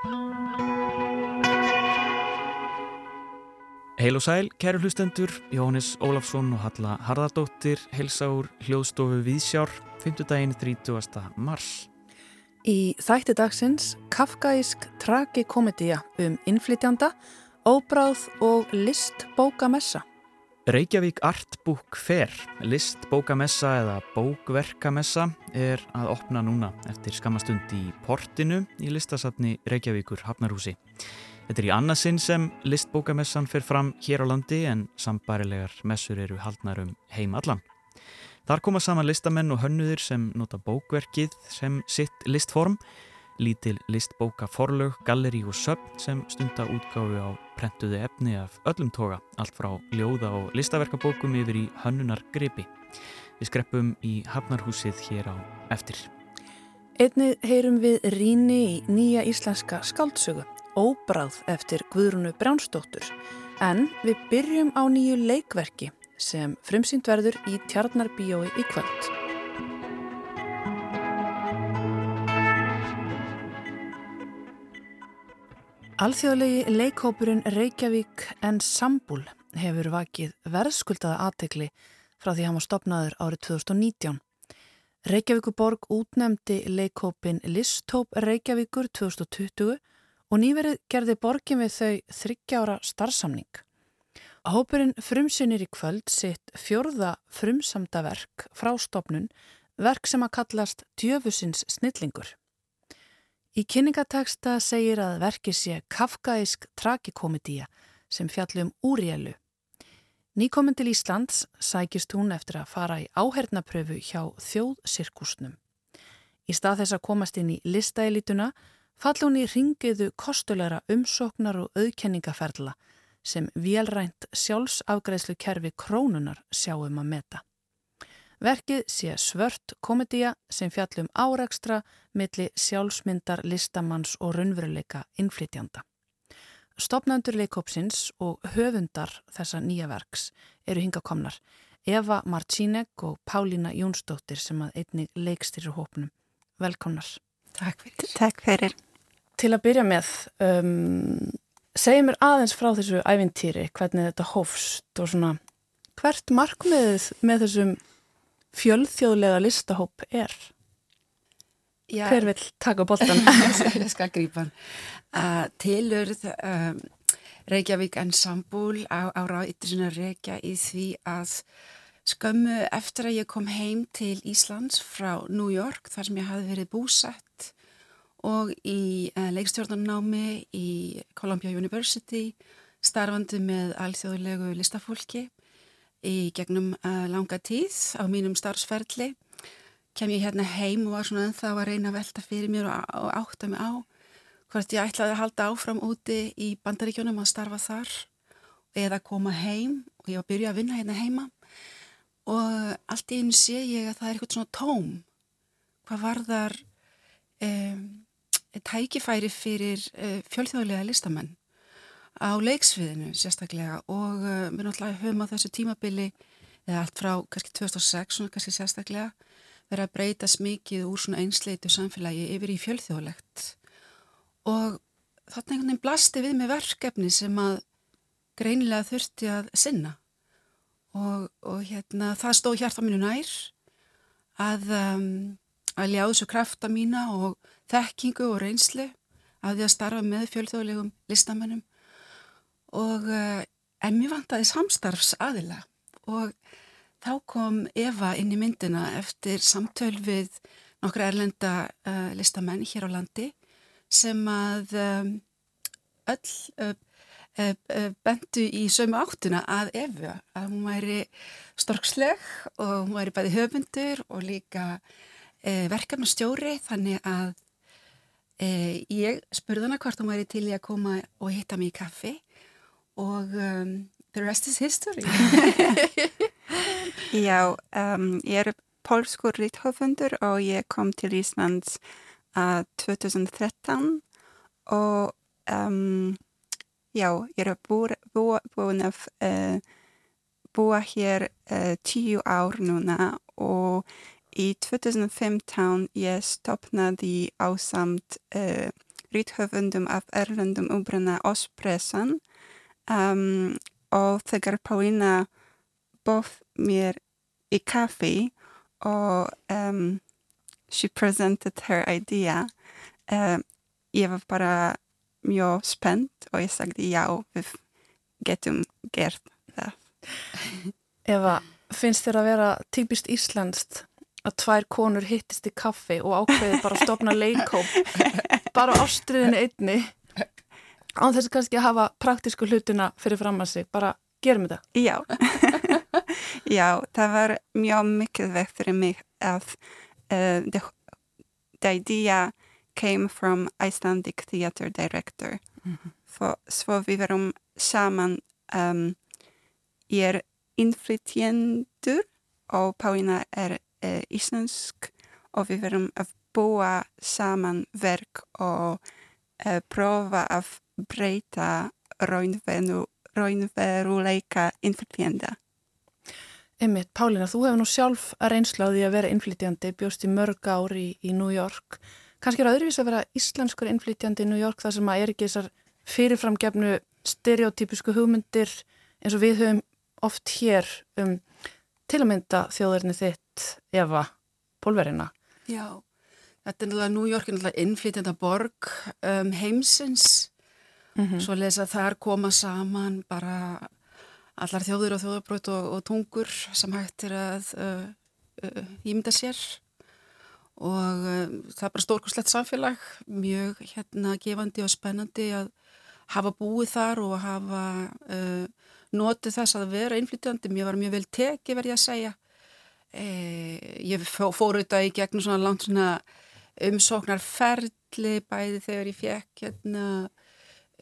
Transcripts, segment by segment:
Heil og sæl, kæru hlustendur, Jóhannes Ólafsson og Halla Harðardóttir, heilsa úr hljóðstofu Víðsjár, 5. daginn 30. mars. Í þætti dagsins kafkaísk tragikomedía um innflytjanda, óbráð og listbókamessa. Reykjavík Artbook Fair, listbókamessa eða bókverkamessa er að opna núna eftir skamastund í portinu í listasafni Reykjavíkur Hafnarhúsi. Þetta er í annarsinn sem listbókamessan fer fram hér á landi en sambarilegar messur eru haldnar um heim allan. Þar koma saman listamenn og hönnuðir sem nota bókverkið sem sitt listform, lítil listbóka forlög, galleri og söpn sem stunda útgáfi á prentuði efni af öllum toga, allt frá ljóða og listaverkabókum yfir í hönnunar gripi. Við skreppum í Hafnarhúsið hér á eftir. Einnið heyrum við ríni í nýja íslenska skáldsögu Óbráð eftir Guðrunu Brjánsdóttur en við byrjum á nýju leikverki sem frumsýnd verður í Tjarnarbíói í kvöld. Alþjóðlegi leikhópurinn Reykjavík en Sambúl hefur vakið verðskuldaða aðtegli frá því hann var stopnaður árið 2019. Reykjavíkuborg útnemdi leikhópin Listóp Reykjavíkur 2020 og nýverið gerði borgin við þau þryggjára starfsamning. Hópurinn frumsynir í kvöld sitt fjörða frumsamda verk frá stopnun, verk sem að kallast djöfusins snillingur. Í kynningateksta segir að verki sé kafkaísk tragikomedía sem fjallum úrjælu. Nýkominn til Íslands sækist hún eftir að fara í áhernapröfu hjá þjóðsirkusnum. Í stað þess að komast inn í listaelituna fall hún í ringiðu kostulegra umsóknar og auðkenningaferla sem velrænt sjálfsafgreðslu kerfi krónunar sjáum að meta. Verkið sé svört komedía sem fjallum árakstra milli sjálfsmyndar, listamanns og raunveruleika innflytjanda. Stopnandur leikópsins og höfundar þessa nýja verks eru hingakomnar Eva Marcínek og Pálína Jónsdóttir sem að einni leikstýrir hópnum. Velkomnar. Takk fyrir. Takk fyrir. Til að byrja með, um, segja mér aðeins frá þessu ævintýri, hvernig þetta hófst og svona, hvert markmiðið með þessum fjölþjóðlega listahóp er? Já. Hver vil taka bóltan? Ég skal grípa hann. Uh, tilurð um, Reykjavík Ensemble á, á ráðittisuna Reykja í því að skömmu eftir að ég kom heim til Íslands frá New York þar sem ég hafi verið búsett og í uh, leikstjórnarnámi í Columbia University starfandi með alþjóðlegu listafólki í gegnum uh, langa tíð á mínum starfsferðli kem ég hérna heim og var svona ennþá að reyna að velta fyrir mér og, og átta mig á hvort ég ætlaði að halda áfram úti í bandaríkjónum að starfa þar eða koma heim og ég var að byrja að vinna hérna heima. Og allt í einu sé ég að það er eitthvað svona tóm hvað var þar um, tækifæri fyrir uh, fjölþjóðlega listamenn á leiksviðinu sérstaklega og uh, við náttúrulega höfum á þessu tímabili eða allt frá kannski 2006 svona kannski sérstaklega verið að breytast mikið úr svona einsleitu samfélagi yfir í fjölþjóðlegt. Og þarna einhvern veginn blasti við með verkefni sem að greinilega þurfti að sinna. Og, og hérna það stóð hjarta mínu nær að um, að ljá þessu krafta mína og þekkingu og reynslu af því að starfa með fjölþjóðlegum listamennum og uh, en mér vantaði samstarfs aðila og þá kom Eva inn í myndina eftir samtöl við nokkru erlenda uh, listamenn hér á landi sem að um, öll uh, bentu í sömu áttuna að Eva að hún væri storksleg og hún væri bæði höfundur og líka verkefnastjóri. Þannig að Eh, ég spurði hana hvort hún væri til í að koma og hitta mig í kaffi og um, the rest is history. Já, um, ég er polskur ríthöfundur og ég kom til Íslands uh, 2013 og um, já, ég er búin bú, bú, að uh, búa hér uh, tíu ár núna og Í 2015 ég stopnaði ásamt uh, ríthöfundum af erlendum umbruna Ospressan um, og þegar Paulina bóð mér í kaffi og um, she presented her idea. Um, ég var bara mjög spennt og ég sagði já, við getum gert það. Eva, finnst þér að vera típist íslenskt að tvær konur hittist í kaffi og ákveði bara að stopna leikóp bara ástriðinu einni án þess kannski að hafa praktísku hlutina fyrir fram að sig, bara gerum þetta. Já, já, það var mjög mikið vekk fyrir mig að uh, the, the idea came from Icelandic theater director. Mm -hmm. Svo, svo við verum saman, um, ég er innflytjendur og Páina er uh, íslensk og við verum að búa saman verk og uh, prófa að breyta raunveruleika innflytjenda. Emmitt, Pálina, þú hefur nú sjálf að reynslaði að vera innflytjandi, bjóst í mörg ári í, í New York kannski er öðruvís að vera íslenskur innflytjandi í New York þar sem að er ekki þessar fyrirframgefnu stereotypisku hugmyndir eins og við höfum oft hér um til að mynda þjóðurni þitt Eva Pólverina. Já, þetta er náttúrulega New York er náttúrulega innflytjanda borg um, heimsins mm -hmm. svo lesa þar koma saman bara allar þjóður og þjóðarbrot og, og tungur sem hægt er að uh, uh, ímynda sér. Og um, það er bara stórkurslegt samfélag, mjög hérna gefandi og spennandi að hafa búið þar og hafa uh, notið þess að vera innflytjandi, mér var mjög vel teki verði að segja. E, ég fór auðvitað í gegnum svona langt svona umsóknar ferli bæði þegar ég fekk hérna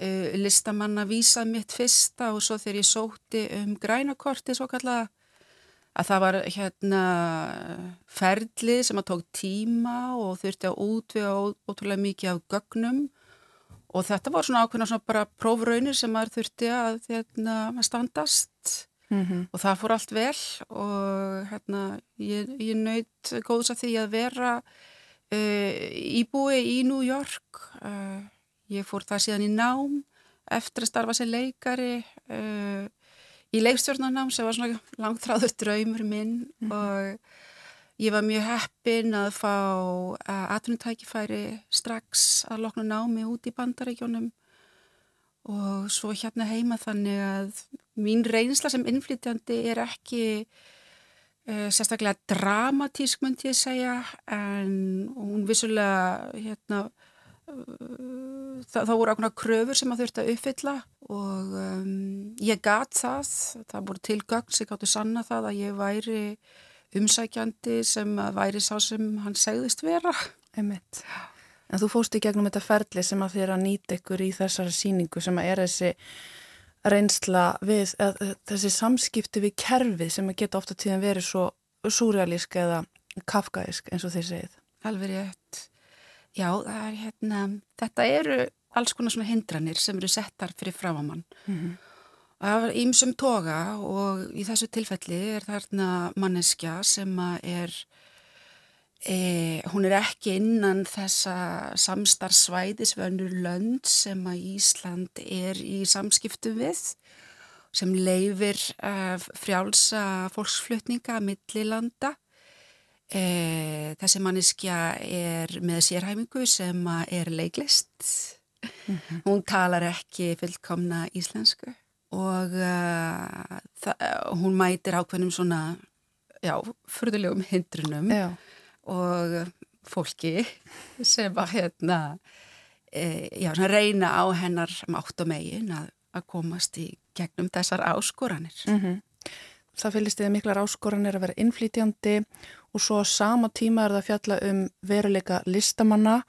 uh, listamanna vísað mitt fyrsta og svo þegar ég sóti um grænakorti svo kallaða að það var hérna ferli sem að tók tíma og þurfti að útvega ótrúlega mikið af gögnum og þetta var svona ákveðna svona bara prófraunir sem maður þurfti að hérna, standast mm -hmm. og það fór allt vel og hérna ég, ég nöyt góðs að því að vera uh, íbúi í New York uh, ég fór það síðan í nám eftir að starfa sem leikari uh, í leikstjórnarnám sem var svona langtráður draumur minn mm -hmm. og ég var mjög heppin að fá atvinnutækifæri strax að lokna námi út í bandaríkjónum og svo hérna heima þannig að mín reynsla sem innflytjandi er ekki uh, sérstaklega dramatísk myndi ég segja en hún vissulega hérna það, það voru ákveðna kröfur sem að þurfti að uppfylla og um, ég gat það, það voru tilgögn sem gáttu sanna það að ég væri umsækjandi sem væri sá sem hann segðist vera. Einmitt. En þú fóst í gegnum þetta ferli sem að þér að nýta ykkur í þessari síningu sem að er þessi reynsla við, þessi samskipti við kerfið sem að geta ofta tíðan verið svo súrealísk eða kafkaísk eins og þið segið. Alveg rétt. Já, er, hérna, þetta eru alls konar svona hindranir sem eru settar fyrir framamann. Mm -hmm. Það er ímsum toga og í þessu tilfelli er þarna manneskja sem er, e, hún er ekki innan þessa samstarfsvæðisvönur lönd sem að Ísland er í samskiptu við, sem leifir uh, frjálsa fólksflutninga millilanda E, þessi manniskja er með sérhæmingu sem er leiklist. Mm -hmm. Hún talar ekki fullkomna íslensku og uh, hún mætir ákveðnum svona, já, fyrðulegum hindrunum já. og fólki sem að hérna, e, já, reyna á hennar mátt og megin að, að komast í gegnum þessar áskoranir. Mm -hmm. Það fylgist eða miklar áskoranir að vera innflýtjandi og svo sama tíma er það fjalla um veruleika listamanna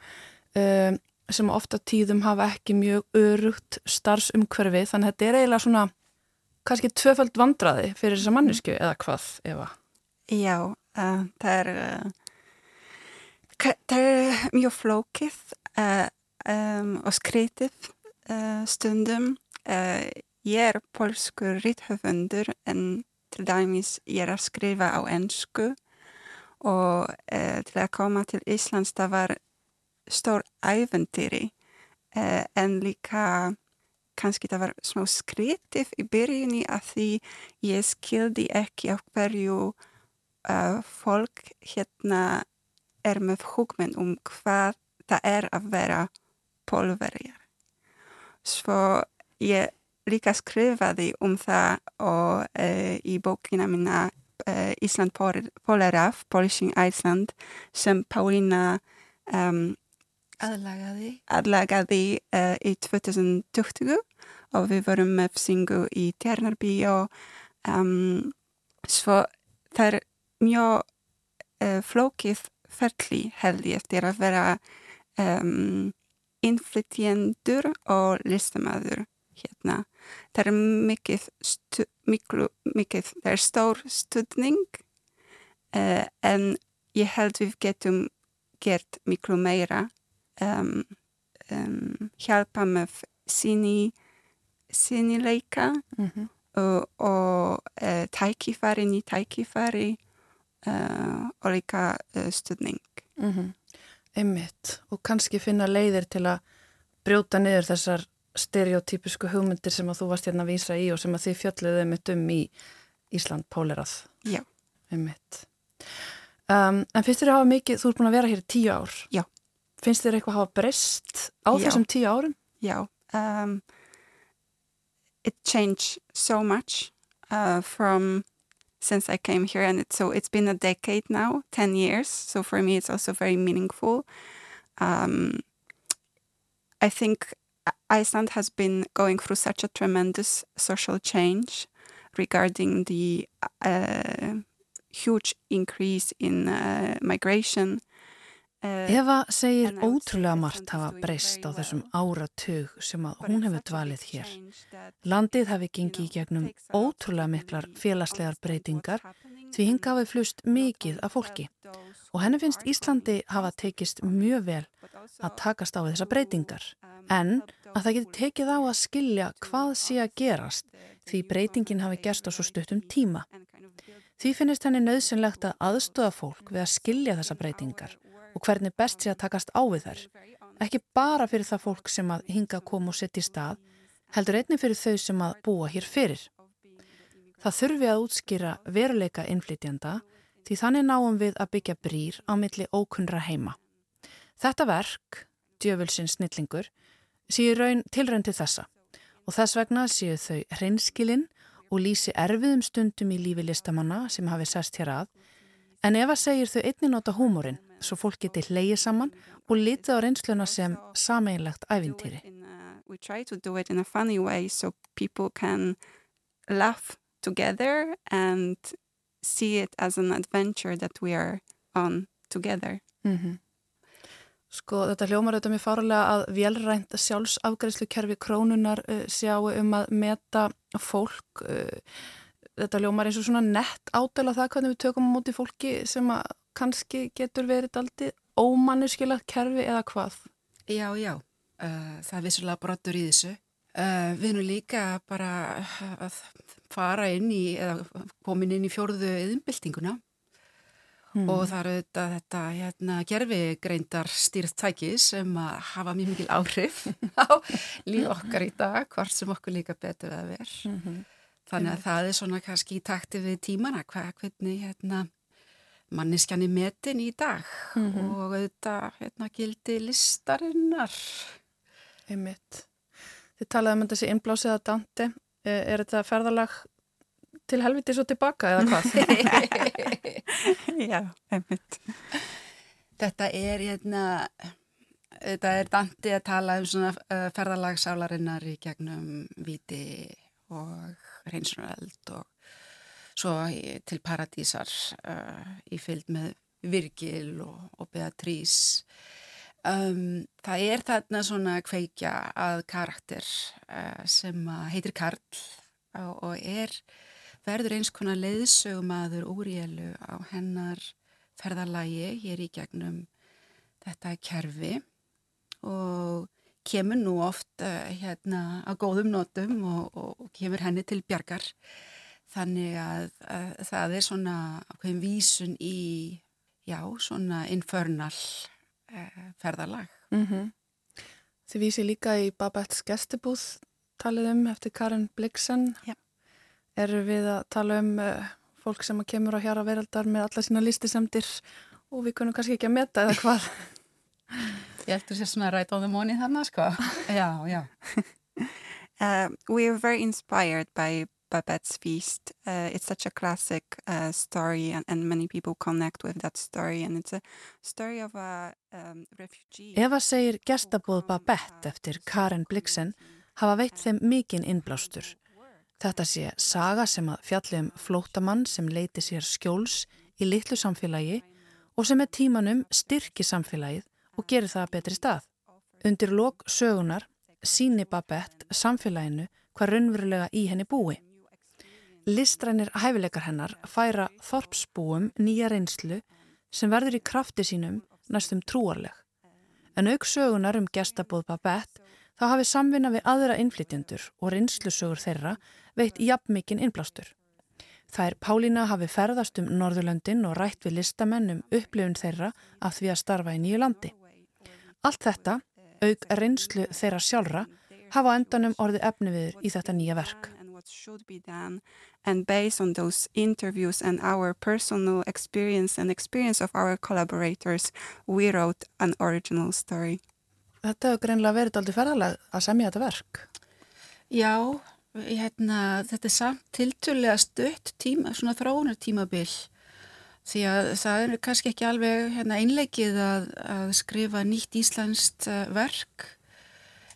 um, sem ofta tíðum hafa ekki mjög örugt starfsumhverfi þannig að þetta er eiginlega svona kannski tvöfald vandraði fyrir þessa mannesku eða hvað, Eva? Já, uh, það er uh, það er mjög flókið uh, um, og skritið stundum ég er polskur rítthöfundur en til dæmis ég er að skrifa á ennsku og eh, til að koma til Íslands það var stór æventýri uh, en líka kannski það var smá skritið í byrjunni að því ég skildi ekki af hverju uh, fólk hérna er með hugmynd um hvað það er að vera pólverjar. Svo ég líka skrifaði um það og uh, í bókina minna uh, Ísland Polaraf, Polishing Iceland, sem Paulina um, aðlagaði, aðlagaði uh, í 2020 og við vorum með syngu í Tjarnarby og um, svo það er mjög flókið ferli held ég eftir að vera um, innflytjendur og listamæður hérna. Það er mikið, stu, miklu, mikið það er stór studning uh, en ég held við getum gert miklu meira um, um, hjálpa með síni sínileika mm -hmm. og, og uh, tækifæri, ný tækifæri uh, og líka studning. Mm -hmm. Einmitt og kannski finna leiðir til að brjóta niður þessar stereotypisku hugmyndir sem að þú varst hérna að vísa í og sem að þið fjalluðu einmitt um í Ísland Pólerað. Já. Um, en finnst þér að hafa mikið, þú ert búin að vera hér í tíu ár. Já. Finnst þér eitthvað að hafa breyst á Já. þessum tíu árum? Já. Um, it changed so much uh, from since I came here and it, so it's been a decade now, 10 years. So for me it's also very meaningful. Um, I think Iceland has been going through such a tremendous social change regarding the uh, huge increase in uh, migration Eva segir ótrúlega margt hafa breyst á þessum áratug sem að hún hefur dvalið hér. Landið hefði gengið í gegnum ótrúlega miklar félagslegar breytingar því hinga hafið flust mikið af fólki. og henni finnst Íslandi hafa tekist mjög vel að takast á þessar breytingar. en að það geti tekið á að skilja hvað sé að gerast því breytingin hafi gerst á svo stuttum tíma. Því finnist henni nöðsynlegt að aðstöða fólk við að skilja þessa breytingar og hvernig best sé að takast á við þær. Ekki bara fyrir það fólk sem að hinga kom og setja í stað, heldur einnig fyrir þau sem að búa hér fyrir. Það þurfi að útskýra veruleika innflytjanda því þannig náum við að byggja brýr á milli ókunra heima. Þetta verk, djöfulsins snillingur, séu raun tilraun til þessa og þess vegna séu þau hreinskilinn og lýsi erfiðum stundum í lífi listamanna sem hafi sest hér að en ef að segir þau einnig nota húmórin svo fólk geti hleyið saman og litið á reynsluna sem sameinlegt æfintýri. We try to do it in a funny way so people can laugh together and see it as an adventure that we are on together. Mm -hmm. Sko þetta hljómar auðvitað mér fárulega að velrænt sjálfsafgræslukerfi krónunar uh, sjáu um að meta fólk. Uh, þetta hljómar eins og svona nett ádela það hvernig við tökum á móti fólki sem að kannski getur verið aldrei ómanniskilagt kerfi eða hvað? Já, já, uh, það er vissulega brottur í þessu. Uh, við erum líka bara að fara inn í, eða komin inn í fjórðu yðinbyltinguna hmm. og það eru þetta, þetta hérna, gerfi greindar stýrtæki sem að hafa mjög mikil áhrif á líf okkar í dag, hvort sem okkur líka betur að vera. Mm -hmm. Þannig að það er svona kannski í takti við tímana, hvað, hvernig hérna manneskjan er metin í dag mm -hmm. og auðvitað hérna, gildi listarinnar. Einmitt. Þið talaði um þessi innblásið að Dante. Er, er þetta ferðalag til helviti svo tilbaka eða hvað? Já, einmitt. Þetta er, hérna, þetta er Dante að tala um svona uh, ferðalagsálarinnar í gegnum viti og hreinsunareld og svo til Paradísar uh, í fylg með Virgil og, og Beatrice. Um, það er þarna svona kveikja að karakter uh, sem heitir Karl og, og er verður eins konar leiðsögumadur úrjelu á hennar ferðalagi hér í gegnum þetta kerfi og kemur nú oft uh, hérna á góðum nótum og, og kemur henni til bjargar Þannig að, að það er svona ákveðin vísun í, já, svona infernal uh, ferðalag. Mm -hmm. Þið vísi líka í Babettes gestibúð talið um eftir Karin Blixen. Já. Eru við að tala um uh, fólk sem kemur á hjara veraldar með alla sína listisemdir og við kunum kannski ekki að meta eða hvað? Ég ætti að sé svona right on the money þarna, sko. Já, já. Uh, we are very inspired by Babette's Feast. Uh, it's such a classic uh, story, and, and many people connect with that story. And it's a story of a um, refugee. Eva segir gestabóð Babette eftir Karen Blixen hafa veitt þeim mikinn innblástur. Þetta sé saga sem að fjalli um flótamann sem leiti sér skjóls í litlu samfélagi og sem með tímanum styrki samfélagið og gerir það betri stað. Undir lok sögunar síni Babette samfélaginu hvað raunverulega í henni búi. Listrænir hæfileikar hennar færa þorpsbúum nýja reynslu sem verður í krafti sínum næstum trúarleg. En auk sögunar um gestabóð Babette þá hafi samvinna við aðra innflytjendur og reynslusögur þeirra veitt jafnmikinn innblástur. Er Pálína hafi ferðast um Norðurlöndin og rætt við listamenn um upplifun þeirra af því að starfa í nýju landi. Allt þetta, auk reynslu þeirra sjálfra, hafa endanum orði efni viður í þetta nýja verk. And based on those interviews and our personal experience and experience of our collaborators we wrote an original story. Þetta hefur greinlega verið aldrei ferðalega að semja þetta verk. Já, hérna, þetta er samt tilturlega stutt tíma, svona þróunar tímabil því að það er kannski ekki alveg hérna, einleikið að, að skrifa nýtt íslenskt uh, verk.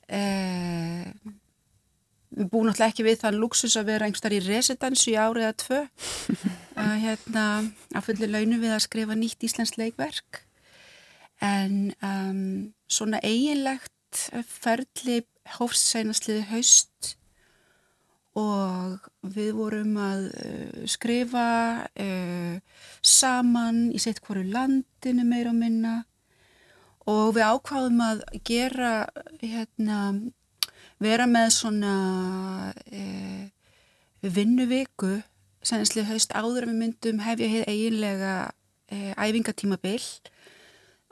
Eða eh, við búum náttúrulega ekki við þann luxus að vera einhverstað í residensu í árið að tvö. Að hérna að fulli launu við að skrifa nýtt íslensk leikverk. En um, svona eiginlegt ferli hófst seinastliði haust og við vorum að uh, skrifa uh, saman í sitt hverju landinu meira og minna. Og við ákváðum að gera hérna vera með svona e, vinnuviku senninslega haust áður við myndum hefja hér eiginlega e, æfingatímabill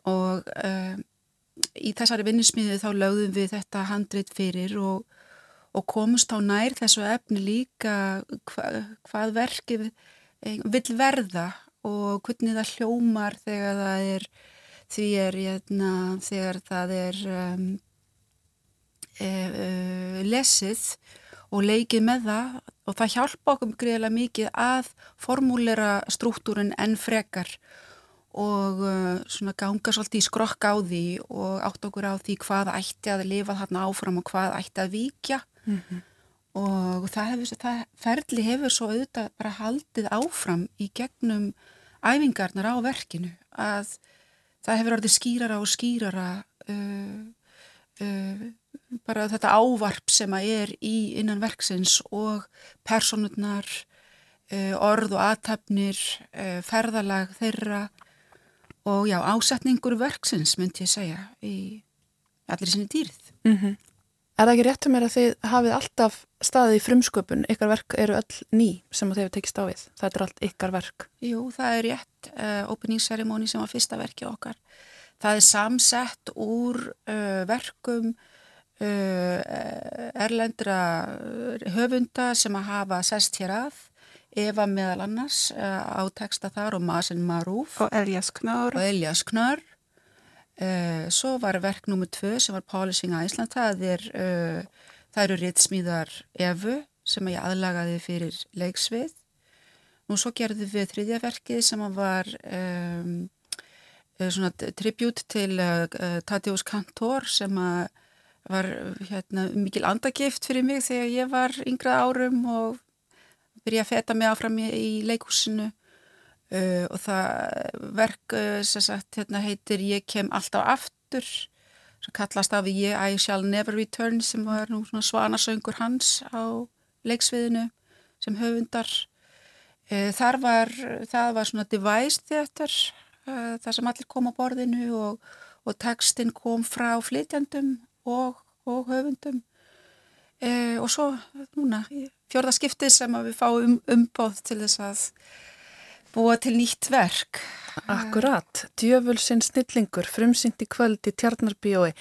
og e, í þessari vinnusmiðu þá lögðum við þetta handrit fyrir og, og komust á nær þessu efni líka hva, hvað verkið e, vil verða og hvernig það hljómar þegar það er því er, hérna, þegar það er um, lesið og leikið með það og það hjálpa okkur greiðilega mikið að formúlera struktúrin enn frekar og uh, svona ganga svolítið í skrokk á því og átt okkur á því hvað ætti að lifa þarna áfram og hvað ætti að víkja mm -hmm. og það, hefur, það ferli hefur svo auðvitað bara haldið áfram í gegnum æfingarnar á verkinu að það hefur orðið skýrara og skýrara uh, uh, bara þetta ávarp sem að er í innan verksins og personurnar, uh, orð og aðtapnir, uh, ferðalag þeirra og já, ásetningur verksins myndi ég segja í allir sinni dýrð. Mm -hmm. Er það ekki rétt um mér að þið hafið alltaf staðið í frumsköpun, ykkar verk eru öll ný sem þið hefur tekist á við, það er allt ykkar verk? Jú, það er rétt, uh, opening ceremony sem var fyrsta verki okkar. Það er samsett úr verkum Uh, erlendra höfunda sem að hafa sest hér að. Eva meðal annars uh, á texta þar og Masin Marúf og Elias Knör. Og Elias Knör. Uh, svo var verk nummið tvö sem var Polishing Iceland. Það, er, það eru ritsmíðar Evu sem ég aðlagaði fyrir leiksvið. Og svo gerðum við þriðja verkið sem var um, svona tribut til Tadjós Kantor sem að var hérna, mikil andagift fyrir mig þegar ég var yngra árum og byrja að feta mig áfram í, í leikúsinu uh, og það verk uh, sem sagt hérna, heitir Ég kem alltaf aftur sem kallast af ég I shall never return sem var nú svanasöngur hans á leiksviðinu sem höfundar. Uh, þar var, það var svona device theater uh, það sem allir kom á borðinu og, og textin kom frá flytjandum og, og höfundum. E, og svo núna fjörðaskiptið sem við fáum umbóð til þess að búa til nýtt verk. Akkurat, djöfulsinn snillingur frumsyndi kvöld í Tjarnarbíói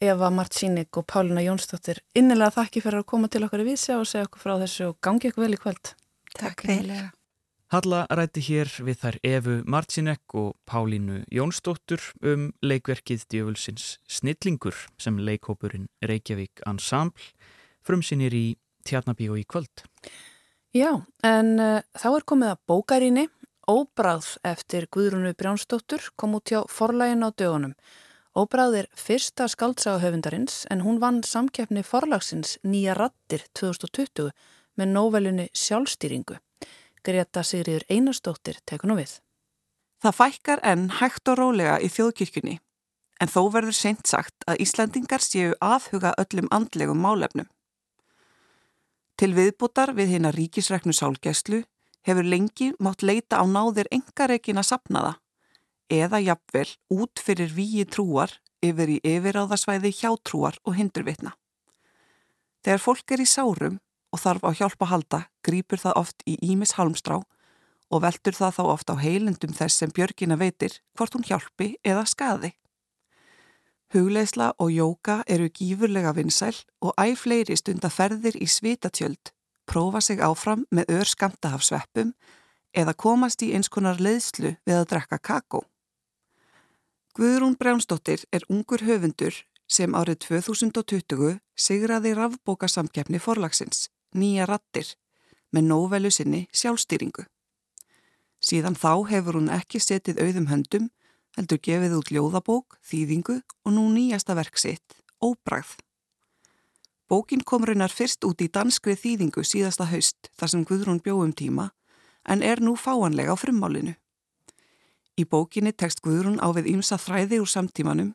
Eva Martínik og Pálina Jónsdóttir. Innilega þakki fyrir að koma til okkar í vísja og segja okkur frá þessu og gangi ykkur vel í kvöld. Takk fyrir. Halla rætti hér við þær Evu Martínek og Pálínu Jónsdóttur um leikverkið Djöfulsins Snillingur sem leikhópurinn Reykjavík Ensemble frumsinir í Tjarnabíu í kvöld. Já, en uh, þá er komið að bókaríni Óbráð eftir Guðrúnu Brjánsdóttur kom út hjá forlægin á dögunum. Óbráð er fyrsta skaldságahöfundarins en hún vann samkeppni forlagsins Nýja rattir 2020 með nóvelunni Sjálfstýringu. Greta Sigriður Einarstóttir tekur nú við. Það fækkar enn hægt og rólega í þjóðkirkjunni en þó verður seint sagt að Íslandingar séu afhuga öllum andlegum málefnum. Til viðbútar við hérna ríkisreknu sálgæslu hefur lengi mátt leita á náðir engarekin að sapna það eða jafnvel út fyrir víi trúar yfir í yfiráðasvæði hjátrúar og hindurvitna. Þegar fólk er í sárum og þarf á hjálpa að halda, grýpur það oft í Ímis halmstrá og veldur það þá oft á heilendum þess sem Björgina veitir hvort hún hjálpi eða skaði. Hugleisla og jóka eru gífurlega vinsæl og æg fleiri stundaferðir í svitatjöld, prófa sig áfram með ör skamta af sveppum eða komast í eins konar leiðslu við að drekka kakó. Guðrún Brjánsdóttir er ungur höfundur sem árið 2020 sigraði rafbókasamkeppni forlagsins nýja rattir með nóvelu sinni sjálfstýringu. Síðan þá hefur hún ekki setið auðum höndum, heldur gefið út ljóðabók, þýðingu og nú nýjasta verk sitt, Óbragð. Bókin kom raunar fyrst út í danskri þýðingu síðasta haust þar sem Guðrún bjóðum tíma en er nú fáanlega á frummálinu. Í bókinni tekst Guðrún á við ýmsa þræði úr samtímanum,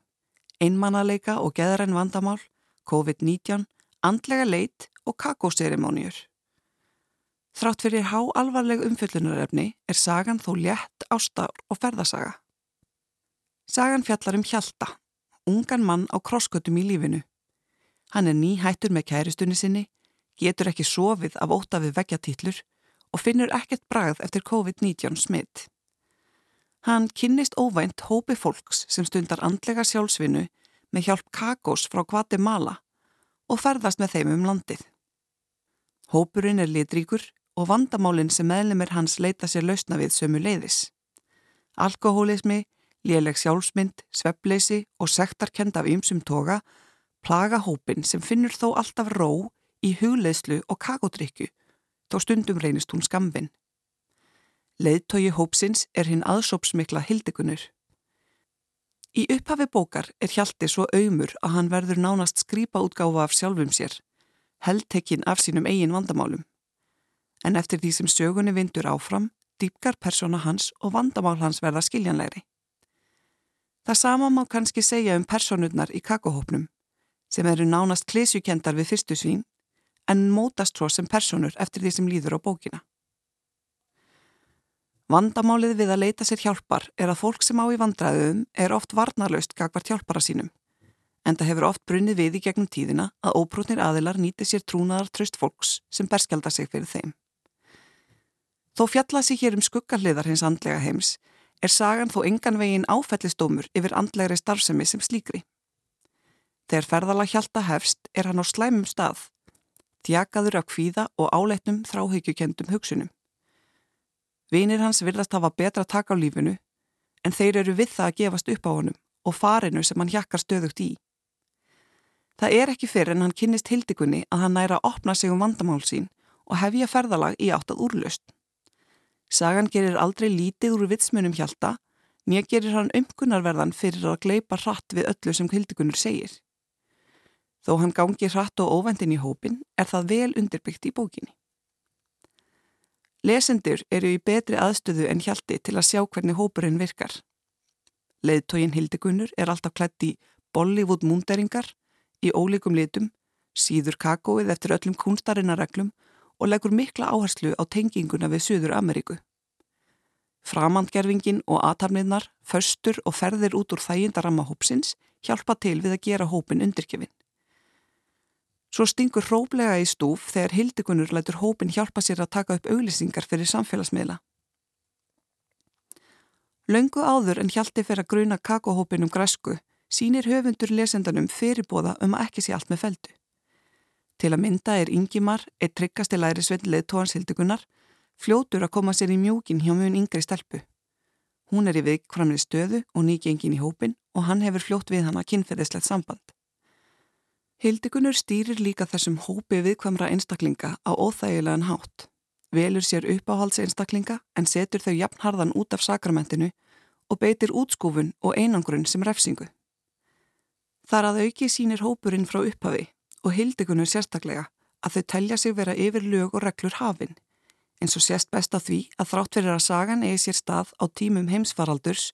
einmannaleika og geðræn vandamál, COVID-19, andlega leit og kakóserimóniur. Þrátt fyrir há alvarleg umfjöllunarefni er sagan þó létt ástar og ferðasaga. Sagan fjallar um Hjalta, ungan mann á krosskötum í lífinu. Hann er nýhættur með kæristunni sinni, getur ekki sofið af óta við veggjatítlur og finnur ekkert bragð eftir COVID-19 smitt. Hann kynnist óvænt hópi fólks sem stundar andlega sjálfsvinnu með hjálp kakós frá Guatemala og ferðast með þeim um landið. Hópurinn er litríkur og vandamálinn sem meðlemið hans leita sér lausna við sömu leiðis. Alkohólismi, léleg sjálfsmynd, sveppleysi og sektarkend af ymsum toga plaga hópin sem finnur þó alltaf ró í hugleðslu og kakodrykju, þó stundum reynist hún skamvinn. Leðtogi hópsins er hinn aðsópsmikla hildegunur. Í upphafi bókar er Hjalti svo auðmur að hann verður nánast skrýpa útgáfa af sjálfum sér, heldtekinn af sínum eigin vandamálum. En eftir því sem sögunni vindur áfram, dýpkar persóna hans og vandamál hans verða skiljanlegri. Það sama má kannski segja um personurnar í kakohópnum, sem eru nánast klesjukendar við fyrstu svín, en mótast svo sem personur eftir því sem líður á bókina. Vandamálið við að leita sér hjálpar er að fólk sem á í vandræðum er oft varnarlaust gagvart hjálpara sínum. En það hefur oft brunnið við í gegnum tíðina að óbrútnir aðilar nýti sér trúnaðar tröst fólks sem berskjaldar sig fyrir þeim. Þó fjallað sér hér um skuggarliðar hins andlega heims er sagan þó engan veginn áfællistómur yfir andlegri starfsemi sem slíkri. Þegar ferðala hjálta hefst er hann á slæmum stað, þjakaður af kvíða og áleitnum þráhyggjukendum hugsunum. Vinir hans virðast hafa betra tak á lífinu en þeir eru við það að gefast upp á honum og farinu sem hann hjakkar stöðugt í. Það er ekki fyrir en hann kynnist hildikunni að hann næra að opna sig um vandamál sín og hefja ferðalag í áttað úrlöst. Sagan gerir aldrei lítið úr vitsmunum hjálta, nýja gerir hann umkunarverðan fyrir að gleipa hratt við öllu sem hildikunnur segir. Þó hann gangi hratt og óvendin í hópin er það vel undirbyggt í bókinni. Lesendur eru í betri aðstöðu en hjaldi til að sjá hvernig hópurinn virkar. Leðtógin Hildigunnur er alltaf klætt í Bollywood múnderingar, í ólíkum litum, síður kakóið eftir öllum kunstarinnareglum og leggur mikla áherslu á tenginguna við Suður Ameríku. Framandgerfingin og aðtarmiðnar, förstur og ferðir út úr þægindaramma hópsins hjálpa til við að gera hópin undirkefinn. Svo stingur hróplega í stúf þegar hildikunur lætur hópin hjálpa sér að taka upp auglýsingar fyrir samfélagsmiðla. Laungu áður en hjalti fyrir að gruna kakóhópin um græsku sínir höfundur lesendanum fyrirbóða um að ekki sé allt með feldu. Til að mynda er Ingimar, eitt tryggasti læri svindleið tóansildigunar, fljótur að koma sér í mjúkin hjá mjög yngri stelpu. Hún er í veikframri stöðu og nýgengin í hópin og hann hefur fljótt við hann að kynferðislegt samband. Hildigunur stýrir líka þessum hópi viðkvamra einstaklinga á óþægilegan hátt. Velur sér uppáhalds einstaklinga en setur þau jafnharðan út af sakramentinu og beitir útskúfun og einangrun sem refsingu. Þar að auki sínir hópurinn frá upphafi og hildigunur sérstaklega að þau telja sig vera yfir lög og reglur hafinn, eins og sérst best að því að þrátt fyrir að sagan eigi sér stað á tímum heimsfaraldurs,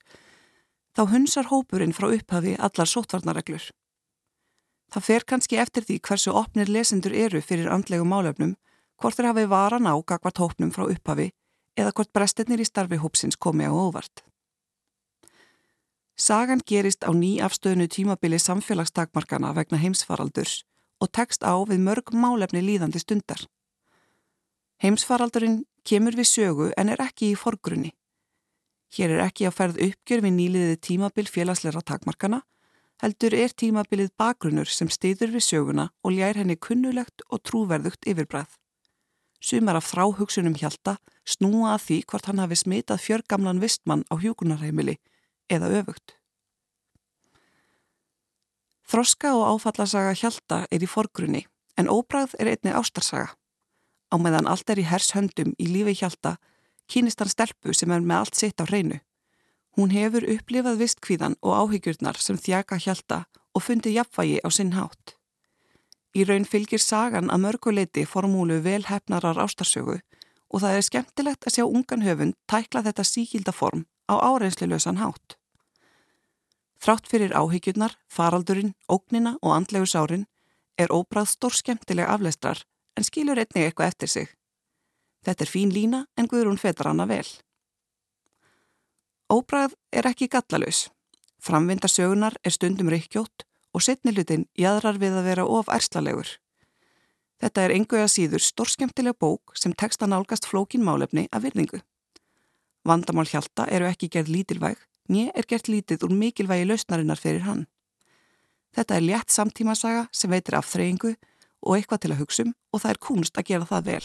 þá hunsar hópurinn frá upphafi allar sótvarnareglur. Það fer kannski eftir því hversu opnir lesendur eru fyrir andlegu málefnum, hvort þeir hafi varan á gagvart hópnum frá upphafi eða hvort brestirnir í starfi hópsins komi á óvart. Sagan gerist á ný afstöðnu tímabili samfélagstakmarkana vegna heimsfaraldurs og tekst á við mörg málefni líðandi stundar. Heimsfaraldurinn kemur við sögu en er ekki í forgrunni. Hér er ekki að ferð uppgjör við nýliðið tímabil félagsleira takmarkana, heldur er tímabilið bakgrunnur sem stýður við söguna og ljær henni kunnulegt og trúverðugt yfirbræð. Sumar af þráhugsunum hjálta snúa að því hvort hann hafi smitað fjörgamlan vistmann á hjúkunarheimili eða öfugt. Þroska og áfallasaga Hjalta er í forgrunni en óbræð er einni ástarsaga. Á meðan allt er í hers höndum í lífi Hjalta kynist hann stelpu sem er með allt sitt á hreinu. Hún hefur upplifað vistkvíðan og áhyggjurnar sem þjaka Hjalta og fundi jafnvægi á sinn hátt. Í raun fylgir sagan að mörguleiti formúlu vel hefnarar ástarsögu og það er skemmtilegt að sjá ungan höfund tækla þetta síkilda form á áreinslu lausan hátt. Þrátt fyrir áhyggjurnar, faraldurinn, ógnina og andlegu sárin er óbráð stór skemmtileg afleistrar en skilur einnig eitthvað eftir sig. Þetta er fín lína en Guðrún fetar hana vel. Óbráð er ekki gallalus. Framvindarsögunar er stundum reykjótt og setnilutin jæðrar við að vera of erslalegur. Þetta er enguða síður stór skemmtileg bók sem tekst að nálgast flókin málefni af virðingu. Vandamál hjálta eru ekki gerð lítilvæg Nýja er gert lítið úr mikilvægi lausnarinnar fyrir hann. Þetta er létt samtímasaga sem veitir af þreyingu og eitthvað til að hugsa um og það er kunst að gera það vel.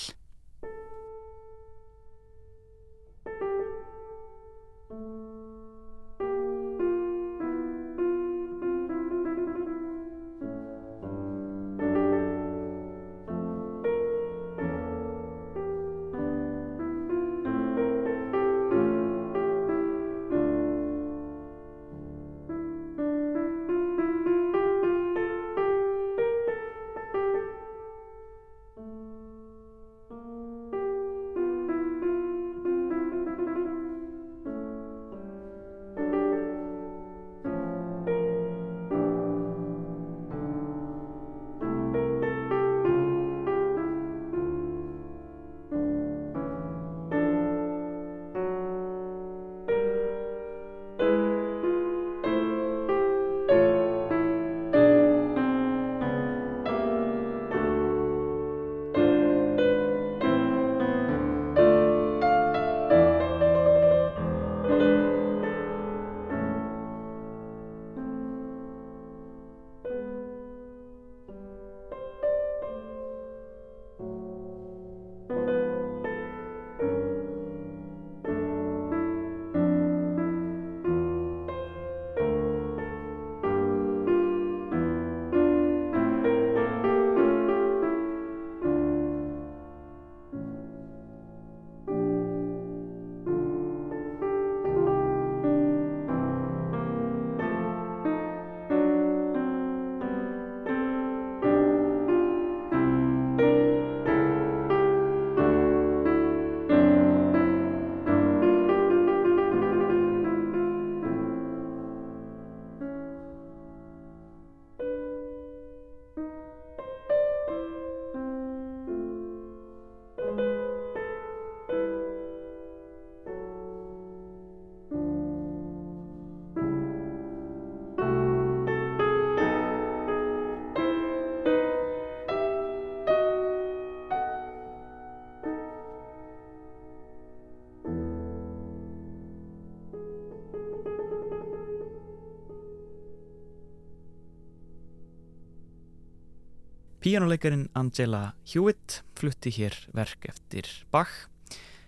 Píjánuleikarin Angela Hewitt flutti hér verk eftir Bach,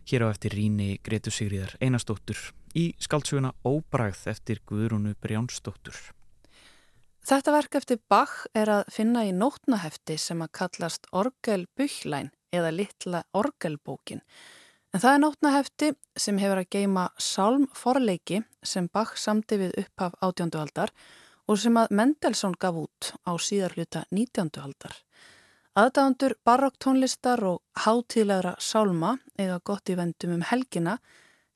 hér á eftir Ríni Gretu Sigriðar Einarstóttur í skaldsuguna Óbragð eftir Guðrúnu Brjánsdóttur. Þetta verk eftir Bach er að finna í nótnahefti sem að kallast Orgelbuchlein eða Littla Orgelbókin. En það er nótnahefti sem hefur að geima sálmforleiki sem Bach samti við upphaf átjöndu aldar og sem að Mendelssohn gaf út á síðar hluta 19. aldar. Aðdáðandur barokktónlistar og hátíðlegra sálma eiga gott í vendum um helgina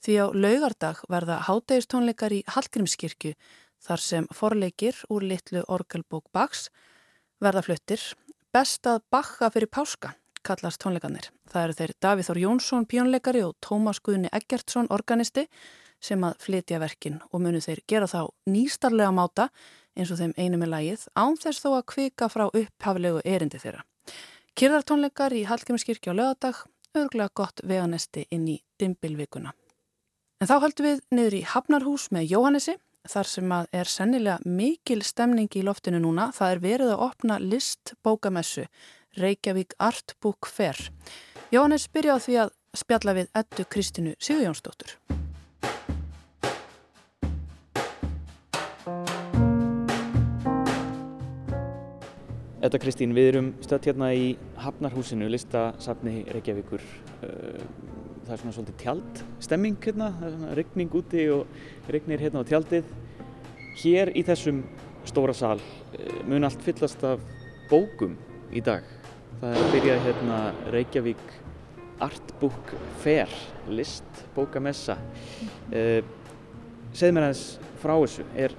því á laugardag verða hátegistónleikar í Hallgrímskirkju þar sem forleikir úr litlu orgelbók Bachs verða fluttir. Best að bakka fyrir páska kallast tónleikanir. Það eru þeir Davíð Þór Jónsson pjónleikari og Tómas Guðni Eggertsson organisti sem að flytja verkin og munu þeir gera þá nýstarlega máta eins og þeim einum er lægið án þess þó að kvika frá upphaflegu erindi þeirra. Kyrðartónleikar í Hallgrímskirkja á lögadag, örglega gott veganesti inn í dimbilvikuna. En þá höldum við niður í Hafnarhús með Jóhannesi, þar sem að er sennilega mikil stemning í loftinu núna. Það er verið að opna list bókamessu, Reykjavík Art Book Fair. Jóhannes byrja á því að spjalla við ettu Kristínu Sigurjónsdóttur. Þetta Kristín, við erum stöðt hérna í Hafnarhúsinu, listasafni Reykjavíkur. Það er svona svolítið tjaldstemming hérna, það er svona regning úti og regnir hérna á tjaldið. Hér í þessum stóra sal mun allt fyllast af bókum í dag. Það er að byrja hérna Reykjavík Art Book Fair, list bókamessa. Uh, segð mér aðeins frá þessu, er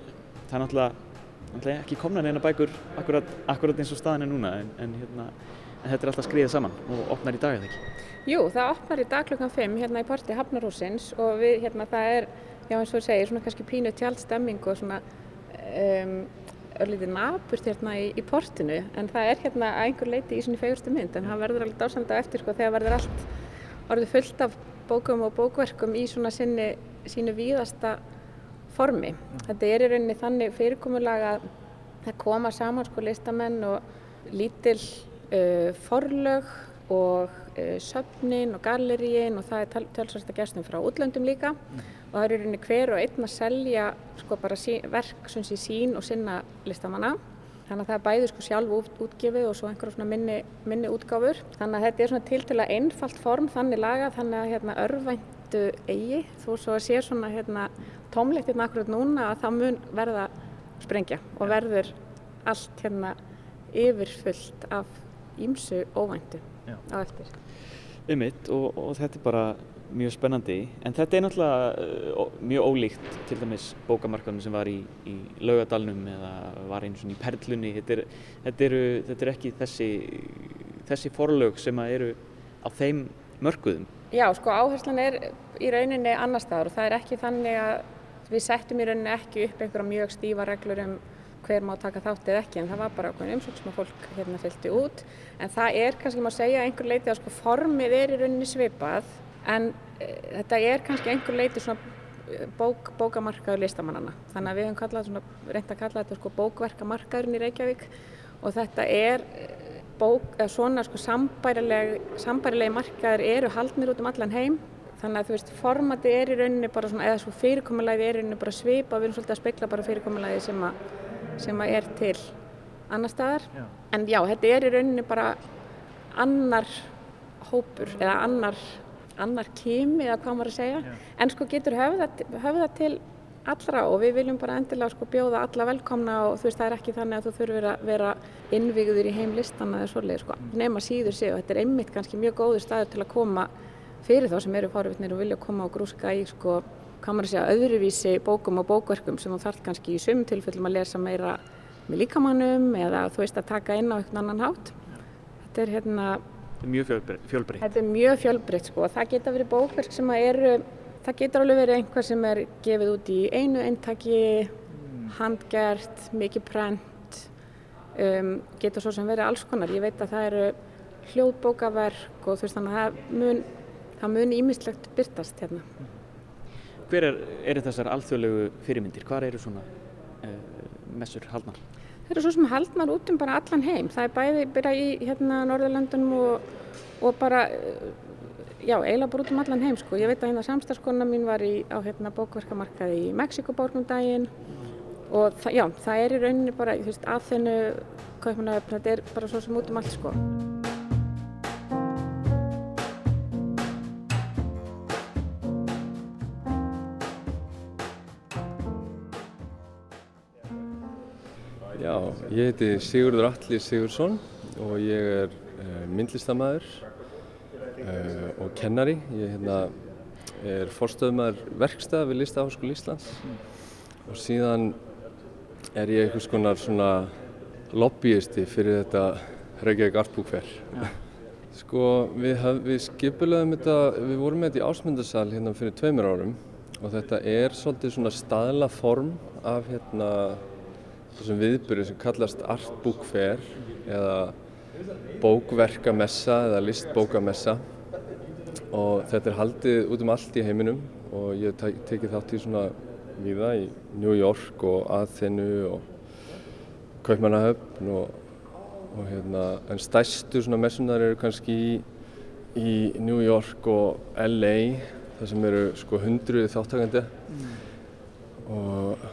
það náttúrulega ekki komna neina bækur akkurat, akkurat eins og staðin er núna en, en, hérna, en þetta er alltaf skriðið saman og opnar í dag eða ekki? Jú, það opnar í dag klukkan 5 hérna í porti Hafnarhúsins og við hérna það er, já eins og þú segir, svona kannski pínu tjaldstemming og svona um, örlítið naburt hérna í, í portinu en það er hérna að einhver leiti í svona fegurstu mynd en það verður alveg dásanda eftir sko þegar verður allt orðið fullt af bókum og bókverkum í svona sinni, sínu víðasta formi. Þetta er í rauninni þannig fyrirkomulega að það koma saman sko listamenn og lítil uh, forlög og uh, söfnin og galleríin og það er tölsvært að gestum frá útlöndum líka mm. og það er í rauninni hver og einn að selja sko bara sí, verk sem sé sín og sinna listamanna. Þannig að það er bæði sko sjálf út, útgefið og svo einhverjum svona minni, minni útgáfur. Þannig að þetta er svona til til að einfalt form þannig laga þannig að hérna örvæntu eigi þó svo að sé svona hérna tómlegt hérna akkurat núna að það mun verða sprengja og verður allt hérna yfirfullt af ímsu óvæntu Já. á eftir. Ummitt og, og þetta er bara mjög spennandi. En þetta er náttúrulega uh, mjög ólíkt til dæmis bókamarkanum sem var í, í laugadalnum eða var eins og í perlunni. Þetta er, þetta, eru, þetta er ekki þessi, þessi forlög sem eru á þeim mörguðum Já, sko áherslan er í rauninni annar staðar og það er ekki þannig að Við settum í rauninni ekki upp einhverja mjög stífa reglur um hver má taka þátt eða ekki en það var bara okkur umsók sem að fólk hérna fylgti út. En það er kannski má segja einhver leiti að sko formið er í rauninni svipað en e, þetta er kannski einhver leiti svona e, bók, bókamarkaður listamannana þannig að við svona, reynd að kalla þetta sko bókverkamarkaðurinn í Reykjavík og þetta er e, bók, svona sko sambærilegi markaður eru haldnir út um allan heim Þannig að þú veist, formati er í rauninni bara svona, eða svo fyrirkomulæði er í rauninni bara svipa við erum svolítið að spekla bara fyrirkomulæði sem, sem að er til annar staðar. Já. En já, þetta er í rauninni bara annar hópur eða annar, annar kimi eða hvað maður að segja. Já. En sko getur höfða til allra og við viljum bara endilega sko bjóða alla velkomna og þú veist það er ekki þannig að þú þurfur að vera innvíguður í heimlistana eða svolítið sko. Nefn að síður sig og þetta er einmitt kannski mjög góður staður til að koma fyrir þá sem eru fárvittnir og vilja koma og grúska í sko, hvað maður segja, öðruvísi bókum og bókverkum sem þú þarf kannski í sumum tilfellum að lesa meira með líkamannum eða þú veist að taka inn á einhvern annan hátt. Þetta er hérna... Er mjög fjölbreytt. Þetta er mjög fjölbreytt sko það geta verið bókverk sem að eru, það getur alveg verið einhver sem er gefið út í einu eintaki, mm. handgert, mikið prent, um, getur svo sem verið alls konar. Ég veit að það eru hljóðbókaverk og þú veist þannig að það mun ímislegt byrtast hérna. Hver er, er þessar alþjóðlegu fyrirmyndir? Hvar eru svona uh, messur haldnar? Það eru svo sem haldnar út um bara allan heim. Það er bæði byrja í hérna Norðurlandunum og, og bara, já, eiginlega bara út um allan heim sko. Ég veit að hérna samstarskona mín var í, á hérna bókverkamarkaði í Mexikoborgum daginn og það, já, það er í rauninni bara, þú veist, aðþennu, kaupmannaöfn, þetta er bara svo sem út um allt sko. Ég heiti Sigurður Alli Sigursson og ég er uh, myndlistamæður uh, og kennari. Ég hérna, er forstöðumæður verkstæða við Listaháskóli Íslands og síðan er ég einhvers konar svona lobbyisti fyrir þetta Reykjavík Artbúkfer. Sko við, haf, við skipulaðum þetta, við vorum með þetta í ásmundarsal hérna fyrir tveimur árum og þetta er svolítið svona staðla form af hérna þessum viðbyrju sem kallast Art Book Fair eða bókverkamessa eða listbókamessa og þetta er haldið út um allt í heiminum og ég tekið þátt í svona viða í New York og Aþenu og Kaupmannahöfn og, og hérna en stærstu svona messunar eru kannski í, í New York og LA þar sem eru sko hundruði þáttakandi mm. og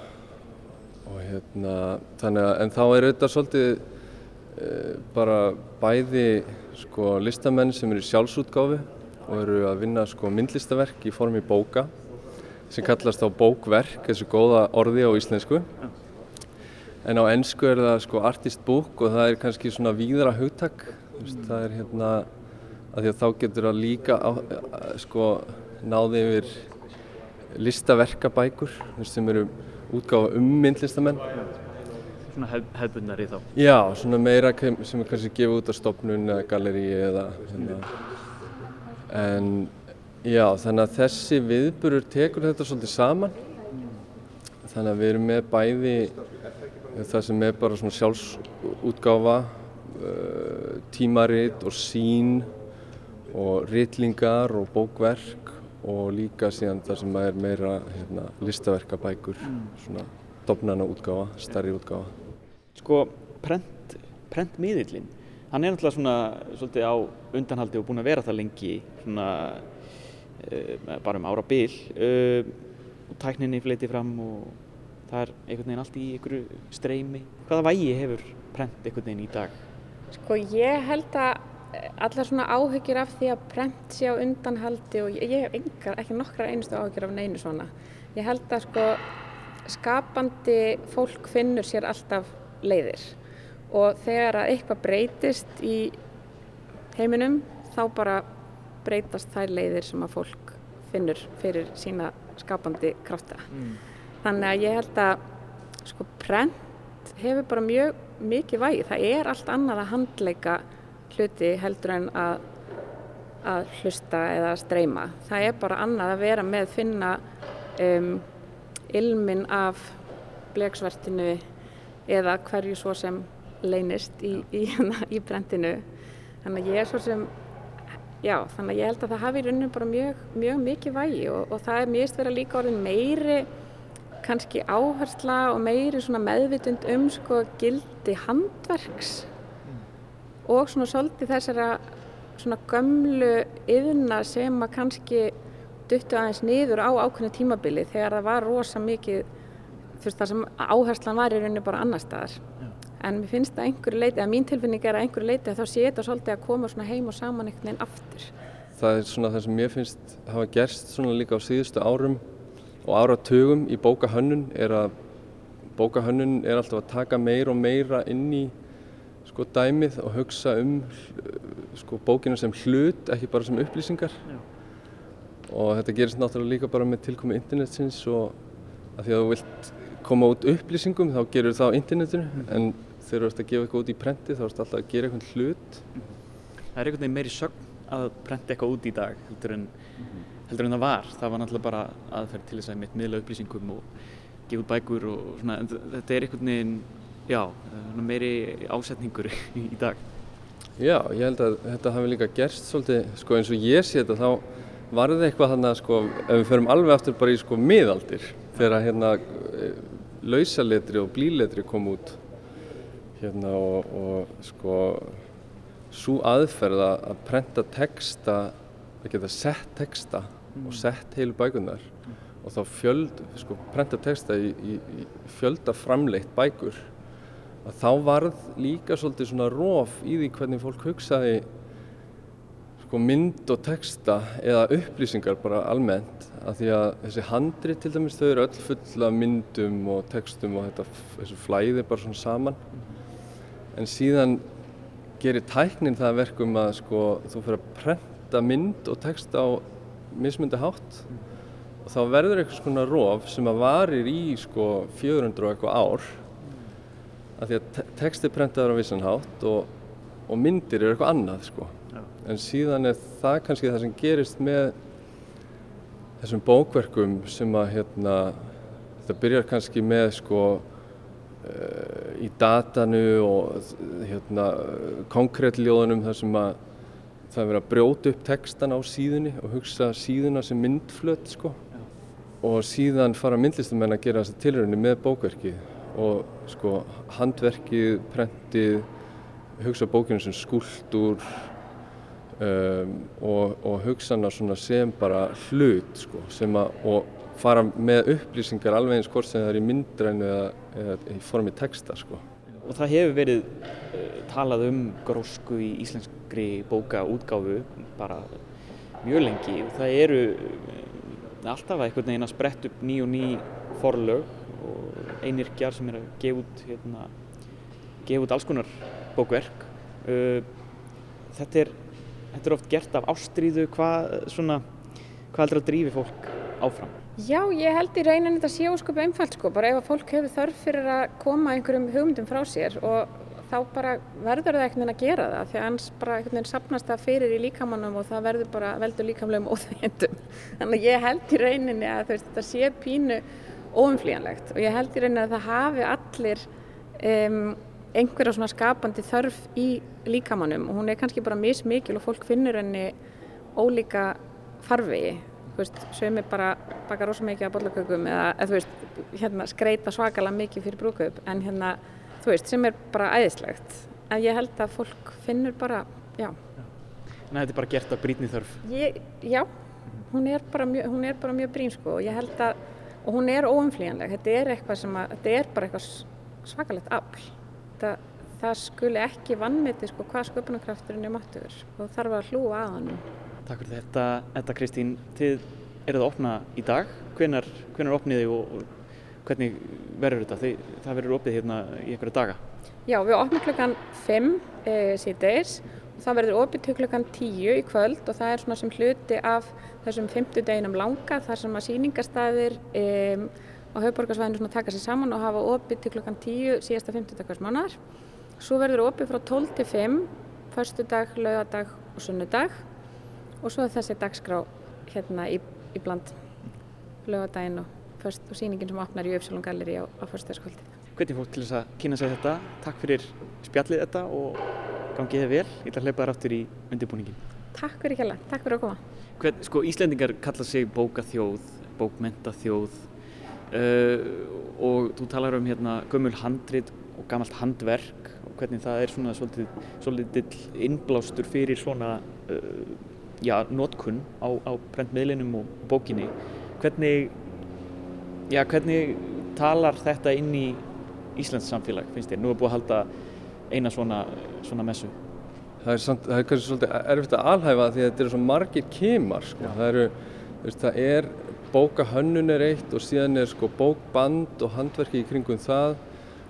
þannig að en þá er þetta svolítið e, bara bæði sko listamenn sem eru í sjálfsútgáfi og eru að vinna sko myndlistaverk í formi bóka sem kallast á bókverk, þessu góða orði á íslensku. En á ennsku er það sko artist book og það er kannski svona víðra hugtak. Það er hérna að því að þá getur það líka á, sko náði yfir listaverkabækur sem eru útgáfa um myndlistamenn. Svona hef, hefbundar í þá? Já, svona meira sem er kannski gefið út á stopnun eða galleríi eða hérna. En já, þannig að þessi viðburur tekur þetta svolítið saman. Þannig að við erum með bæði það sem er bara svona sjálfsútgáfa, uh, tímaritt og sín og ritlingar og bókverk og líka síðan það sem er meira hérna, listaverkabækur, mm. svona dofnana útgáfa, starri útgáfa. Sko, prent, prentmiðillin, hann er náttúrulega svona svolítið á undanhaldi og búin að vera það lengi, svona uh, bara um ára bil uh, og tækninni fleiti fram og það er einhvern veginn allt í einhverju streymi. Hvaða vægi hefur prent einhvern veginn í dag? Sko, ég held að allar svona áhyggjur af því að prent sé á undanhaldi og ég hef engar, ekki nokkra einustu áhyggjur af neinu svona. Ég held að sko skapandi fólk finnur sér alltaf leiðir og þegar að eitthvað breytist í heiminum þá bara breytast þær leiðir sem að fólk finnur fyrir sína skapandi krafta. Mm. Þannig að ég held að sko prent hefur bara mjög mikið vægi. Það er allt annað að handleika hluti heldur en að, að hlusta eða að streyma. Það er bara annað að vera með finna um, ilmin af blegsvertinu eða hverju svo sem leynist í, í, í brendinu. Þannig að ég er svo sem, já, þannig að ég held að það hafi í rauninu bara mjög, mjög mikið vægi og, og það er mjög stverða líka orðin meiri kannski áhersla og meiri meðvitund um sko gildi handverks og svona svolítið þessara svona gömlu yðna sem að kannski duttu aðeins niður á ákveðinu tímabili þegar það var rosa mikið þú veist það sem áherslan var í rauninu bara annar staðar Já. en mér finnst að einhverju leiti, að mín tilfinning er að einhverju leiti að þá sé þetta svolítið að koma svona heim og saman einhvern veginn aftur Það er svona það sem mér finnst hafa gerst svona líka á síðustu árum og áratugum í bókahönnun er að bókahönnun er alltaf að taka meir og meira inn í sko dæmið og hugsa um sko bókina sem hlut, ekki bara sem upplýsingar. Já. og þetta gerist náttúrulega líka bara með tilkomi internetsins og að því að þú vilt koma út upplýsingum þá gerur það á internetinu. Mm en þegar þú ert að gefa eitthvað út í prenti þá ert alltaf að gera eitthvað hlut. Mm. Það er einhvern veginn meiri sögn að prenti eitthvað út í dag heldur en, mm heldur en það var. Það var náttúrulega bara aðferð til þess að mitt miðla upplýsingum og gefa út bækur og svona, þetta er einhvern veginn já, meiri ásetningur í dag. Já, ég held að þetta hafi líka gerst svolítið, sko eins og ég sé þetta, þá var þetta eitthvað þannig að sko, ef við förum alveg aftur bara í sko miðaldir, þegar hérna lausaletri og blíletri kom út hérna og, og sko svo aðferð að prenta texta, að geta sett texta og sett heilu bækunar og þá fjöld, sko, prenta texta í, í, í fjölda framleitt bækur að þá varð líka svolítið svona róf í því hvernig fólk hugsaði sko, mynd og texta eða upplýsingar bara almennt. Að því að þessi handri til dæmis þau eru öll fulla myndum og textum og þetta, þessu flæði bara svona saman. En síðan gerir tæknin það verkum að sko, þú fyrir að prenta mynd og texta á mismundi hátt. Og þá verður eitthvað svona róf sem að varir í sko 400 og eitthvað ár að því að texti prentaður á vissan hátt og, og myndir eru eitthvað annað sko. En síðan er það kannski það sem gerist með þessum bókverkum sem að hérna þetta byrjar kannski með sko uh, í datanu og hérna konkrétljóðunum þar sem að það er verið að brjóta upp textan á síðunni og hugsa síðuna sem myndflöt sko. Og síðan fara myndlistumenn að gera þessa tilröðinni með bókverkið og sko handverkið, prentið, hugsa bókinu sem skuldur um, og, og hugsa hana sem bara hlut sko, sem að, og fara með upplýsingar alveg eins hvort sem það er í myndrænu eða, eða í formi texta sko. Og það hefur verið uh, talað um grósku í íslenskri bókaútgáfu bara mjög lengi og það eru uh, alltaf einhvern veginn að sprett upp ný og ný forlög og einirkjar sem er að gefa út, hérna, gefa út alls konar bókverk. Uh, þetta, er, þetta er oft gert af ástríðu, hvað, hvað heldur að drífi fólk áfram? Já, ég held í rauninni þetta sé ósköp einfalt sko, bara ef að fólk hefur þörf fyrir að koma einhverjum hugmyndum frá sér og þá bara verður það einhvern veginn að gera það því að hans bara einhvern veginn sapnast það fyrir í líkamannum og það verður bara veldur líkamlegum óþægendum. Þannig að ég held í rauninni að veist, þetta sé pínu óumflíjanlegt og ég held í rauninni að það hafi allir um, einhverja svona skapandi þörf í líkamannum og hún er kannski bara mismikil og fólk finnur henni ólíka farvegi. Sem er bara baka rosa mikið af bollakökum eða, eða veist, hérna, skreita svakalega mikið fyrir brúköp en hérna, þú veist, sem er bara æðislegt. En ég held að fólk finnur bara, já. Þannig að þetta er bara gert af brítni þörf. Ég, Já, hún er bara mjög, mjög brín sko. Og ég held að og hún er óumflíjanleg, þetta er eitthvað sem að, þetta er bara eitthvað svakalegt afl. Það, það skuli ekki vannmeti sko hvað sköpunarkrafturinn er máttuður og þarf að hlúa að hann Takk fyrir þetta, þetta Kristín. Þið eruð að opna í dag. Hvenar, hvenar opniði og, og hvernig verður þetta? Þið, það verður opnið hérna í einhverja daga. Já, við opnum klukkan 5 e, síðdeis og það verður opnið til klukkan 10 í kvöld og það er svona sem hluti af þessum 50 deginum langa þar sem að síningastæðir e, á höfuborgarsvæðinu taka sér saman og hafa opið til klukkan 10 síðasta 50 dagars mánar. Svo verður opið frá 12 til 5, förstu dag, laugadag og sunnudag og svo þessi dagskrá hérna í, í bland laugadaginn og, og síningin sem opnar í Uppsálum Galleri á, á förstaskvöldi. Hvernig fólk til þess að kynna sig þetta? Takk fyrir spjallið þetta og gangið þið vel. Ég ætla að hleypa þér aftur í undirbúningin. Takk fyrir kjalla, takk fyrir að koma. Hvern, sko, Íslendingar kalla sig bókaþjóð, bókmentaþjóð uh, og þú talar um hérna gömul handrit og gamalt handverk og hvernig það er svona svolítið, svolítið innblástur fyrir svona uh, já, notkunn á, á prentmiðlinum og bókinni. Hvernig, já, hvernig talar þetta inn í Íslands samfélag, finnst þér? Nú er búið að halda eina svona, svona messu það er, samt, það er kannski svolítið erfitt að alhæfa því að þetta eru svo margir kemar sko. það, eru, veist, það er bókahönnun er eitt og síðan er sko bókband og handverki í kringum það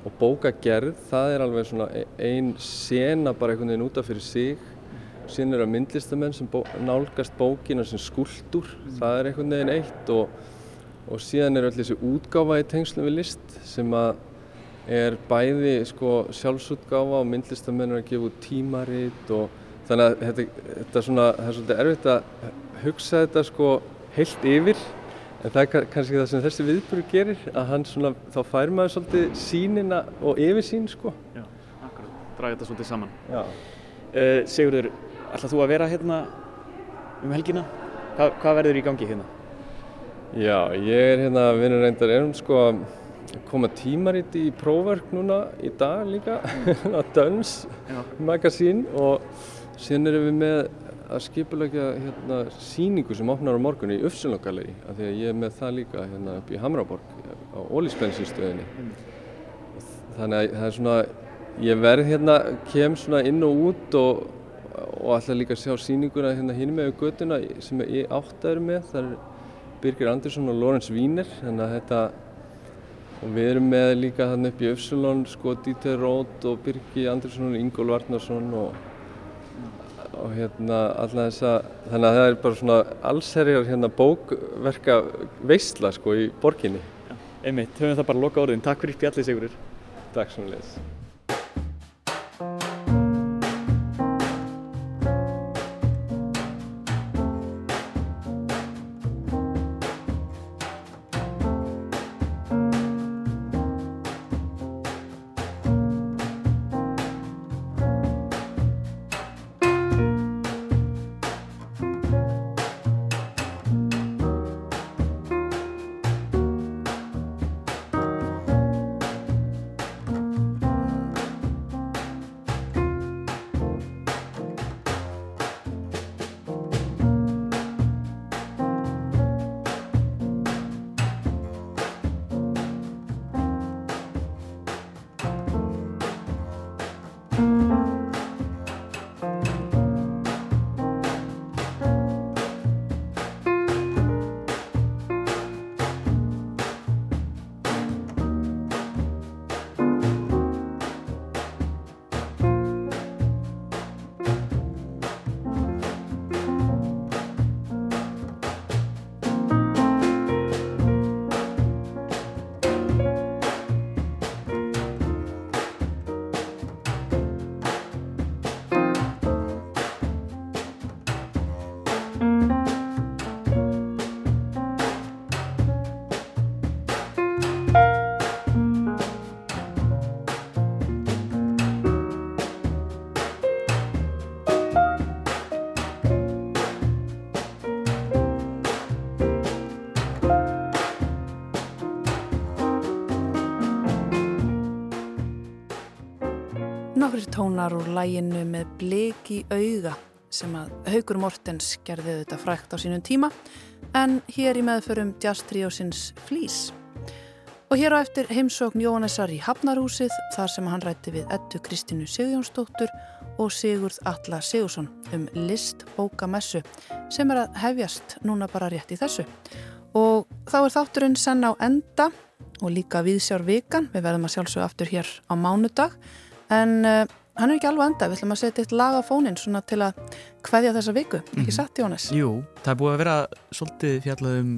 og bókagerð það er alveg svona e, einn sena bara einhvern veginn útaf fyrir sig síðan eru að myndlistamenn sem bó, nálgast bókina sem skuldur mm. það er einhvern veginn eitt og, og síðan eru allir þessi útgáfa í tengslum við list sem að er bæði sko, sjálfsútgáfa og myndlistamenn að gefa út tímaritt og þannig að þetta, þetta svona, það er svolítið erfitt að hugsa þetta sko heilt yfir en það er kannski það sem þessi viðbúru gerir að hann svona, þá fær maður svolítið sínina og yfir sín sko. Já, akkurat, draga þetta svolítið saman. Já. Uh, Sigurður, ætlað þú að vera hérna um helgina? Hva, hvað verður í gangi hérna? Já, ég er hérna vinnur reyndar erum sko koma tímariti í próverk núna í dag líka, Döns magasín og síðan erum við með að skipulegja hérna, síningu sem opnar á morgun í Ufsunlokalegi af því að ég er með það líka hérna, upp í Hamraborg á Ólispensinstöðinni mm. þannig að það er svona ég verð hérna, kem svona inn og út og, og alltaf líka að sjá síninguna hérna hinn með göttuna sem ég átt að eru með það er Birgir Andersson og Lorenz Wiener þannig að þetta og við erum með líka þannig upp í Ufsunlón sko Dieter Roth og Birgir Andersson og Ingól Varnarsson og og hérna alltaf þess að þannig að það er bara svona allserjar hérna bókverka veistla sko í borginni. Já, einmitt, höfum það bara loka orðin. Takk fyrir spjallið Sigurir. Takk svo mjög. Nokkrir tónar úr læginu með blik í auga sem að Haugur Mortens gerði þetta frækt á sínum tíma en hér í meðförum Jazz Triosins Flís. Og hér á eftir heimsókn Jóhannesar í Hafnarhúsið þar sem hann rætti við Ettu Kristínu Sigjónsdóttur og Sigurð Alla Sigursson um list bókamessu sem er að hefjast núna bara rétt í þessu. Og þá er þátturinn senn á enda og líka viðsjár vikan, við verðum að sjálfsögja aftur hér á mánudag en uh, hann er ekki alveg enda, við ætlum að setja eitt lag á fónin svona til að hvaðja þessa viku, ekki mm -hmm. satt Jónas? Jú, það er búið að vera svolítið fjallað um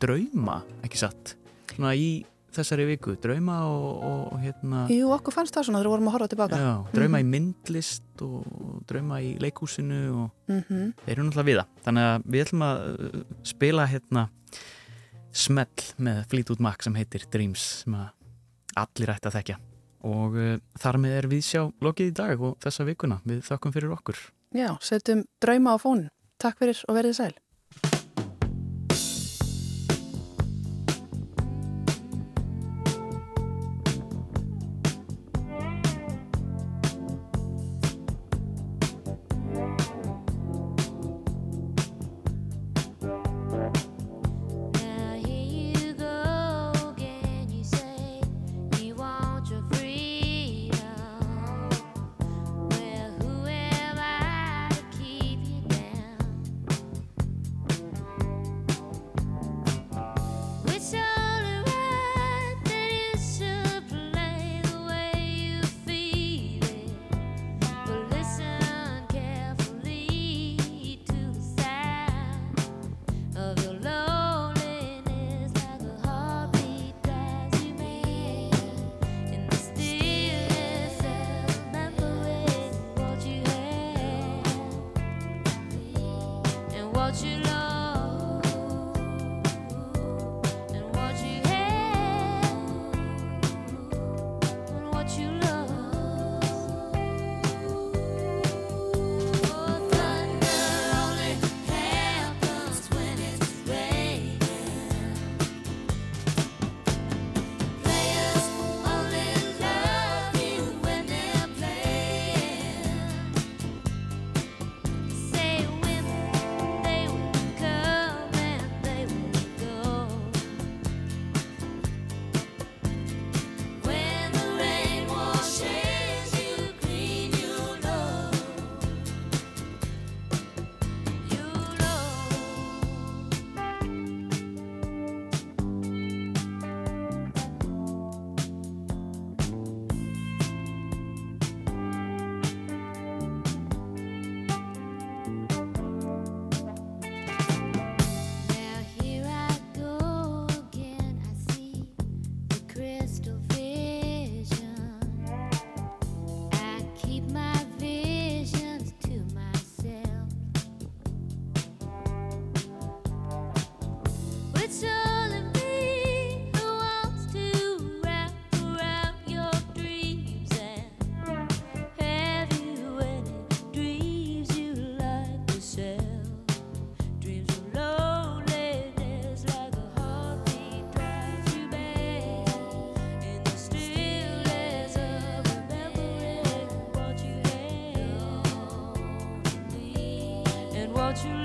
drauma, ekki satt svona í þessari viku, drauma og, og hérna Jú, okkur fannst það svona þegar við vorum að horfa tilbaka Já, drauma mm -hmm. í myndlist og drauma í leikúsinu og mm -hmm. þeir eru náttúrulega viða þannig að við ætlum að uh, spila hérna smell með Fleetwood Mac sem heitir Dreams sem að allir ætti að þekkja og uh, þar með er við sjá lokið í dag og þessa vikuna við þakkum fyrir okkur. Já, setjum drauma á fónin. Takk fyrir og verið sæl. You love. about you